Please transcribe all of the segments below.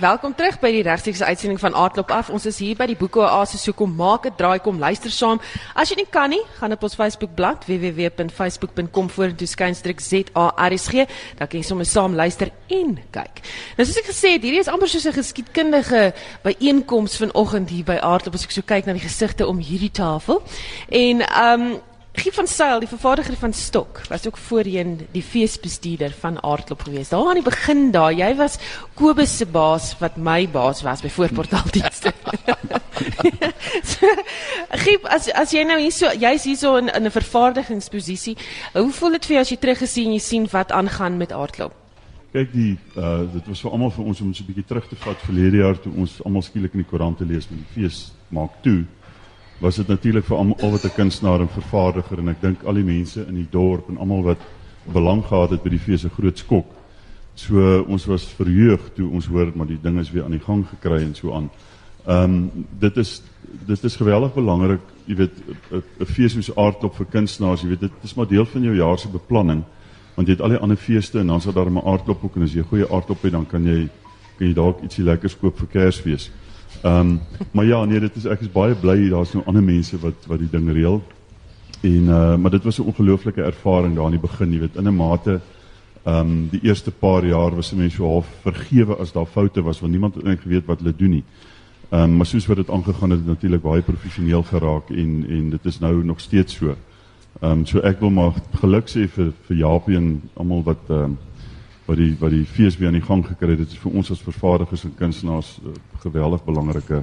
Welkom terug by die regstreekse uitsending van Aardklop af. Ons is hier by die Boeke Oase, so kom maak 'n draai, kom luister saam. As jy nie kan nie, gaan op ons Facebookblad www.facebook.com vorentoe skynstreek ZARSG, dan kan jy sommer saam luister en kyk. Nou soos ek gesê het, hierdie is amper soos 'n geskiedkundige byeenkoms vanoggend hier by Aardklop as ek so kyk na die gesigte om hierdie tafel. En ehm um, Giep van Sail, die vervaardiger van Stok, was ook voorheen die feesbestuurder van Aardklop gewees. Daar aan die begin daar, jy was Kobus se baas wat my baas was by voorportaaldienste. Giep, as as jy nou hier so, jy's hier so in, in 'n vervaardigingsposisie, hoe voel dit vir jou as jy teruggesien jy sien wat aangaan met Aardklop? Kyk die uh dit was vir almal vir ons om so 'n bietjie terug te vat verlede jaar toe ons almal skielik in die koerante lees met die fees maak toe was dit natuurlik vir almal wat 'n kunstenaar en vervaardiger en ek dink al die mense in die dorp en almal wat belang gehad het by die fees 'n groot skok. So ons was verheug toe ons hoor maar die ding is weer aan die gang gekry en so aan. Ehm um, dit is dit is geweldig belangrik, jy weet 'n fees soos aardklop vir kunstenaars, jy weet dit is maar deel van jou jaar se beplanning want jy het al die ander feeste en dan sal daar 'n aardklop ook en as jy 'n goeie aardklop het dan kan jy kan jy dalk ietsie lekkers koop vir Kersfees. Um, maar ja, nee, dit is ek is baie bly daar's nou ander mense wat wat die ding reël. En uh maar dit was 'n ongelooflike ervaring daar aan die begin, jy weet, in 'n mate ehm um, die eerste paar jaar was mense so half vergewe as daar foute was want niemand het eintlik geweet wat hulle doen nie. Ehm um, maar soos wat dit aangegaan het, het natuurlik baie professioneel geraak en en dit is nou nog steeds so. Ehm um, so ek wil maar geluk sê vir vir Japie en almal wat ehm um, wat die wat die fees weer aan die gang gekry het. Dit is vir ons as vervaardigers en kunstenaars 'n uh, geweldig belangrike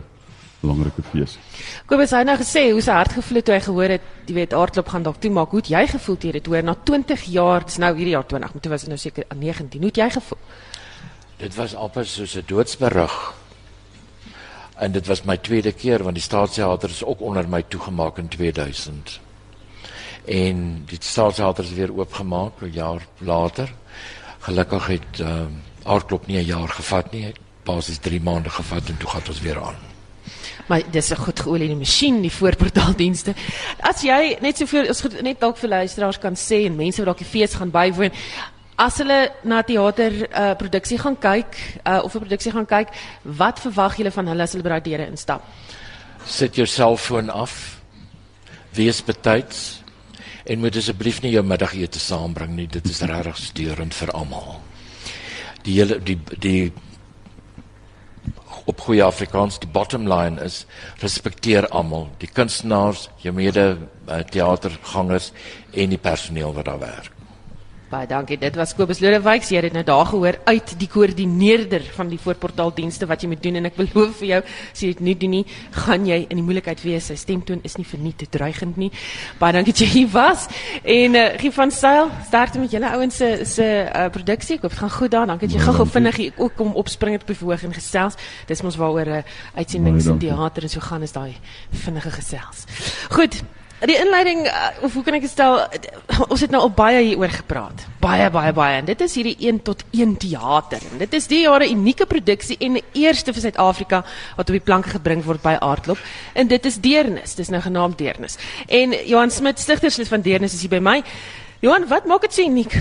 belangrike fees. Kobus het nou gesê hoe sy hart gevloei toe hy gehoor het, jy weet, aardklop gaan dalk toe maak. Hoe het jy gevoel toe jy dit hoor na 20 jaar, dis nou hierdie jaar 20, maar toe was dit nou seker 19. Hoe het jy gevoel? Dit was amper soos 'n doodsberig. En dit was my tweede keer want die staatsteater is ook onder my toegemaak in 2000. En die staatsteater is weer oopgemaak 'n jaar later gelukkig het uh, aardklop nie 'n jaar gevat nie, basies 3 maande gevat en toe gaan ons weer aan. Maar dis 'n goed geoliede masjien die voorportaaldienste. As jy net soveel as net dalk vir luisteraars kan sê en mense wat dalk die fees gaan bywoon, as hulle na teater uh, produksie gaan kyk uh, of 'n produksie gaan kyk, wat verwag julle van hulle as hulle by daai deure instap? Sit jou selfoon af. Wees betyds en moet asseblief nie jou middagete saambring nie. Dit is regtig steurend vir almal. Die hele die die op goeie Afrikaans die bottom line is respekteer almal, die kunstenaars, jou mede uh, teatergangers en die personeel wat daar werk. Baie dankie. Dit was Kobus Lodewyk. Jy het dit nou daar gehoor uit die koördineerder van die voorportaaldienste wat jy moet doen en ek beloof vir jou, as jy dit nie doen nie, gaan jy in die moeilikheid wees. Sy stemtoon is nie verniet te dreigend nie. Baie dankie dat jy hier was. En uh, Gie van Sail, sterkte met julle ouens se se uh, produksie. Ek hoop dit gaan goed daar. Dankie dat jy gou-gou vinnig ook kom opspring het op die verhoog en gesels. Dis mos waaroor 'n uh, uitsending in teater en so gaan is daai vinnige gesels. Goed. Die inleiding of hoe kan ek stel ons het nou al baie hieroor gepraat. Baie baie baie en dit is hierdie 1 tot 1 teater. En dit is die jare unieke produksie en die eerste vir Suid-Afrika wat op die planke gebring word by Aardklop. En dit is Deernis. Dis nou genaamd Deernis. En Johan Smit stigterslid van Deernis is hier by my. Johan, wat maak dit so uniek?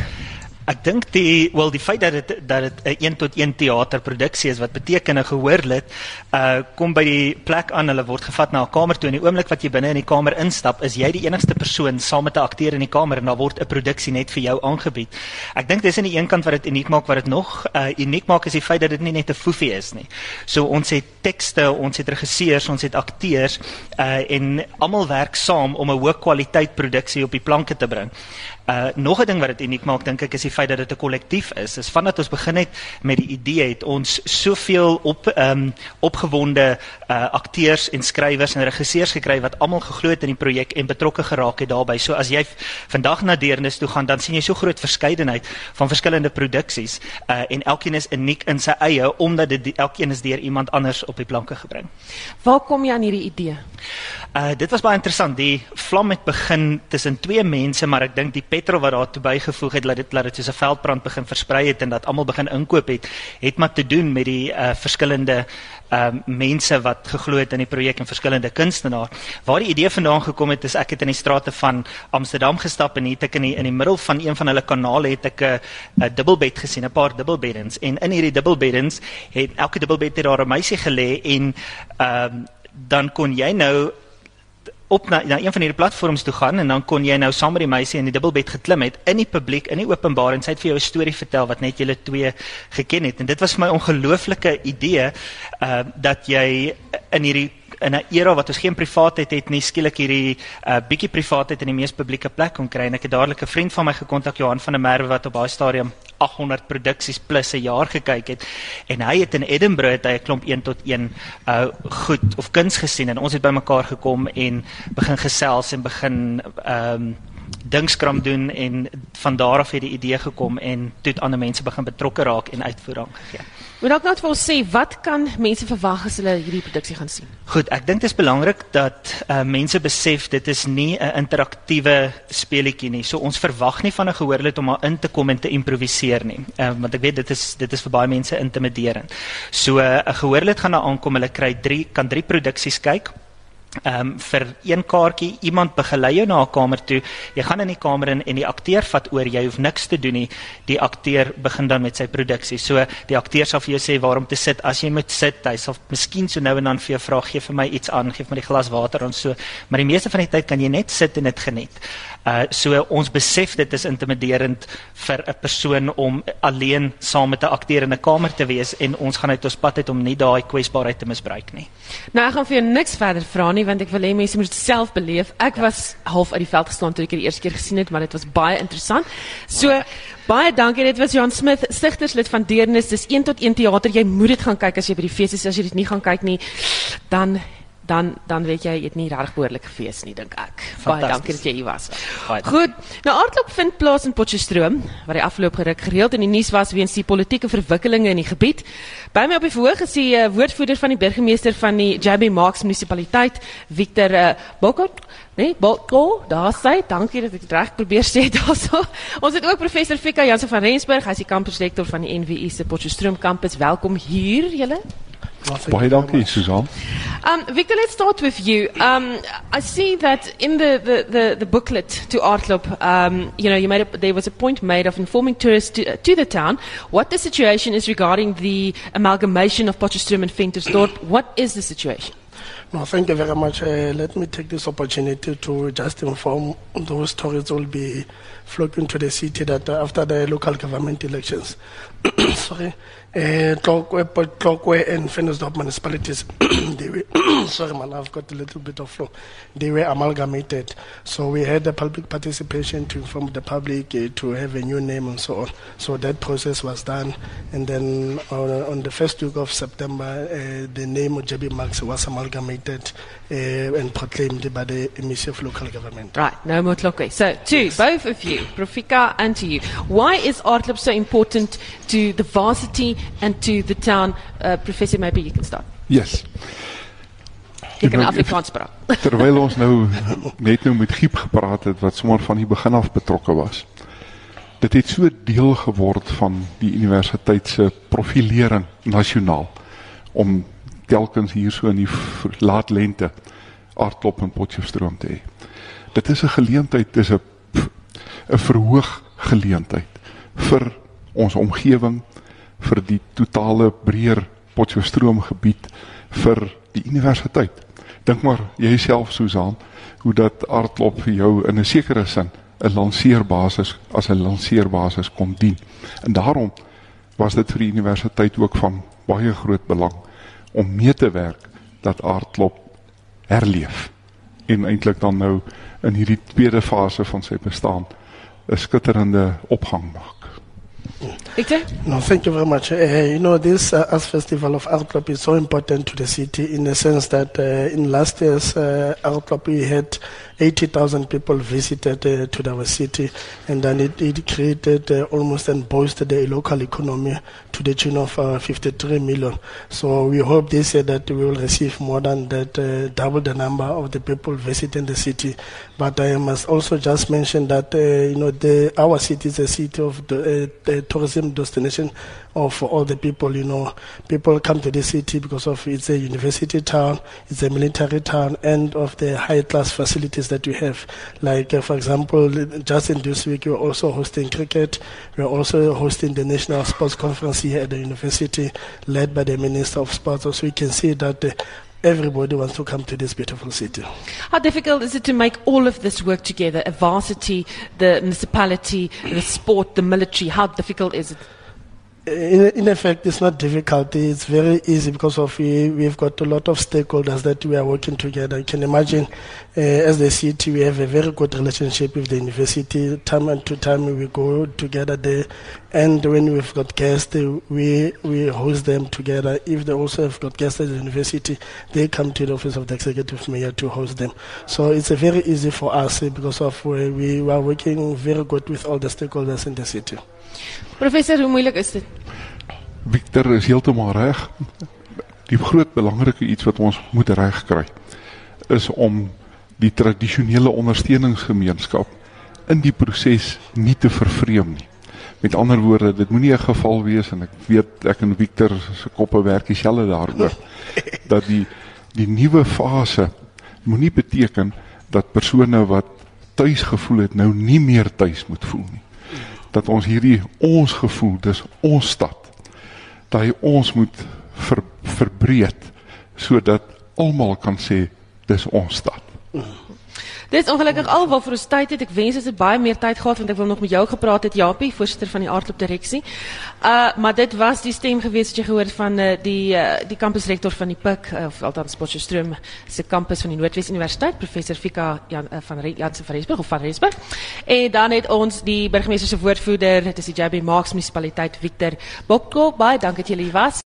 Ek dink die wel die feit dat dit dat dit 'n 1 tot 1 teaterproduksie is wat beteken 'n gehoorlid uh kom by die plek aan hulle word gevat na 'n kamer toe en die oomblik wat jy binne in die kamer instap is jy die enigste persoon saam met 'n akteur in die kamer en daar word 'n produksie net vir jou aangebied. Ek dink dis aan die een kant wat dit uniek maak wat dit nog uh uniek maak is die feit dat dit nie net 'n foefie is nie. So ons het tekste, ons het regisseurs, ons het akteurs uh en almal werk saam om 'n hoë kwaliteit produksie op die planke te bring. Uh nog 'n ding wat dit uniek maak dink ek is die feit dat dit 'n kollektief is. Is vandat ons begin het met die idee het ons soveel op ehm um, opgewonde uh akteurs en skrywers en regisseurs gekry wat almal geglo het in die projek en betrokke geraak het daarbey. So as jy vandag na Deernis toe gaan, dan sien jy so groot verskeidenheid van verskillende produksies uh en elkeen is uniek in sy eie omdat dit elkeen is deur iemand anders op die planke gebring. Waar kom jy aan hierdie idee? Uh dit was baie interessant. Die vlam het begin tussen twee mense, maar ek dink die petrol wat daar toe bygevoeg het dat dit dat dit soos 'n veldbrand begin versprei het en dat almal begin inkoop het, het maar te doen met die uh, verskillende um, mense wat geglo het in die projek en verskillende kunstenaars. Waar die idee vandaan gekom het is ek het in die strate van Amsterdam gestap en hier het ek in die, in die middel van een van hulle kanale het ek 'n dubbelbed gesien, 'n paar dubbelbeddens en in hierdie dubbelbeddens het elke dubbelbed het daar 'n meisie gelê en um, dan kon jy nou op na, na een van hierdie platforms toe gaan en dan kon jy nou saam met die meisie in die dubbelbed geklim het in die publiek in die openbaar en sy het vir jou 'n storie vertel wat net julle twee geken het. En dit was vir my ongelooflike idee uh dat jy in hierdie in 'n era wat ons geen privaatheid het nie skielik hierdie uh bietjie privaatheid in die mees publieke plek kon kry en ek het dadelik 'n vriend van my gekontak Johan van der Merwe wat op daai stadium 800 produksies plus 'n jaar gekyk het en hy het in Edinburgh het hy 'n klomp 1 tot 1 uh goed of kuns gesien en ons het bymekaar gekom en begin gesels en begin ehm um, dingskram doen en van daar af het die idee gekom en toe het ander mense begin betrokke raak en uitvoering gegee. Moet dalk net vir ons sê wat kan mense verwag as hulle hierdie produksie gaan sien? Goed, ek dink dit is belangrik dat uh, mense besef dit is nie 'n interaktiewe speletjie nie. So ons verwag nie van 'n gehoorlid om maar in te kom en te improviseer nie. Uh, want ek weet dit is dit is vir baie mense intimiderend. So eh, 'n uh, gehoorlid gaan daar aankom, hulle kry 3 kan 3 produksies kyk ehm um, vir een kaartjie iemand begelei jou na 'n kamer toe. Jy gaan in die kamer in en die akteur vat oor. Jy hoef niks te doen nie. Die akteur begin dan met sy produksie. So die akteur sal vir jou sê waar om te sit as jy moet sit. Hy sal miskien so nou en dan vir jou vra gee vir my iets aan, gee vir my die glas water en so. Maar die meeste van die tyd kan jy net sit en dit geniet. Uh so ons besef dit is intimiderend vir 'n persoon om alleen saam met 'n akteur in 'n kamer te wees en ons gaan uit ons pad uit om nie daai kwesbaarheid te misbruik nie. Nou ek gaan vir jou niks verder vra nie want ek wil hê mense moet dit self beleef. Ek ja. was half uit die veld gestaan toe ek dit die eerste keer gesien het, maar dit was baie interessant. So baie dankie. Dit was Johan Smith, stigterslid van Deernis. Dis 1 tot 1 teater. Jy moet dit gaan kyk as jy by die fees is. As jy dit nie gaan kyk nie, dan dan dan weet jy het nie reg behoorlik gefees nie dink ek. Baie dankie dat jy hier was. Goed. Nou aardklop vind plaas in Potchefstroom waar die afgelope ruk gereeld in die nuus was weens die politieke verwikkelinge in die gebied. By my op die verhoog is die uh, woordvoerder van die burgemeester van die JB Marks munisipaliteit, Victor uh, Bokot. Nee, Bokko, daar sê, dankie dat ek dit reg probeer sê daarso. Ons het ook professor Fika Jansen van Rensburg, hy is die kampusrektor van die NWI se Potchefstroom kampus. Welkom hier julle. Baie dankie, Susan. Um, Victor, let's start with you. Um, I see that in the, the, the, the booklet to Art Club, um, you know, you made a, there was a point made of informing tourists to, uh, to the town what the situation is regarding the amalgamation of Potchefstroom and Ventersdorp. What is the situation? No, thank you very much. Uh, let me take this opportunity to just inform those tourists will be flocking to the city that uh, after the local government elections, sorry, uh, Tlokwe and Venusdorp municipalities, they were, sorry man, I've got a little bit of flow, they were amalgamated. So we had the public participation to inform the public uh, to have a new name and so on. So that process was done. And then on, on the first week of September, uh, the name of JB Max was amalgamated uh, and proclaimed by the Ministry of Local Government. Right, no more Tlokwe. So, two, yes. both of you, Profika and to you. Why is Art Club so important to the varsity and to the town. Uh, Professor, maybe you can start. Yes. Ek kan Afrikaans praat. Terwyl ons nou net nou met Giep gepraat het wat sommer van die begin af betrokke was. Dit het so deel geword van die universiteit se profilering nasionaal om telkens hier so in die laat lente aardklop in Potchefstroom te hê. Dit is 'n geleentheid, dis 'n 'n verhoog geleentheid vir ons omgewing, vir die totale breër Potchefstroom gebied vir die universiteit. Dink maar jouself Susan, hoe dat aardklop vir jou in 'n sekere sin 'n lanceerbasis as 'n lanceerbasis kom dien. En daarom was dit vir die universiteit ook van baie groot belang om mee te werk dat aardklop herleef en eintlik dan nou in hierdie tweede fase van sy bestaan 'n skitterende opgang maak. Victor? No, thank you very much. Uh, you know, this uh, Arts Festival of Art Club is so important to the city in the sense that uh, in last year's uh, Art Club we had 80,000 people visited uh, to our city, and then it, it created uh, almost and boosted the local economy to the tune of uh, 53 million. So we hope this year that we will receive more than that, double the number of the people visiting the city. But I must also just mention that you know the, our city is a city of the, the tourism destination of all the people. You know, people come to the city because of it's a university town, it's a military town, and of the high class facilities that we have. Like uh, for example, just in this week we're also hosting cricket. We're also hosting the national sports conference here at the university, led by the Minister of Sports. So we can see that. Uh, Everybody wants to come to this beautiful city. How difficult is it to make all of this work together? A varsity, the municipality, the sport, the military. How difficult is it? in, in effect, it's not difficult. It's very easy because of we, we've got a lot of stakeholders that we are working together. You can imagine, uh, as the city, we have a very good relationship with the university. Time and to time, we go together there. And when we've got guests, we, we host them together. If they also have got guests at the university, they come to the office of the executive mayor to host them. So it's a very easy for us because of uh, we are working very good with all the stakeholders in the city. Professor, hoe moeilik is dit? Victor is heeltemal reg. Die groot belangrike iets wat ons moet regkry is om die tradisionele ondersteuningsgemeenskap in die proses nie te vervreem nie. Met ander woorde, dit moenie 'n geval wees en ek weet ek en Victor se koppe werk dieselfde daaroor dat die die nuwe fase moenie beteken dat persone wat tuis gevoel het nou nie meer tuis moet voel nie dat ons hierdie ons gevoel dis ons stad dat hy ons moet ver, verbreed sodat almal kan sê dis ons stad. Dit is ongelukkig alwaar vir ons tyd het. Ek wens ons het baie meer tyd gehad want ek wil nog met jou gepraat het Japie, voorsitter van die aardklop direksie. Uh maar dit was die stem gewees wat jy gehoor van uh, die uh, die kampusrektor van die PIK uh, of althans Potchefstroom se kampus van die Noordwes Universiteit, professor Fika Jan uh, van Jansen van Rensburg of van Rensburg. En dan het ons die burgemeester se woordvoerder, dit is die JB Marks munisipaliteit Victor Bokko. Baie dankie dat julle hier was.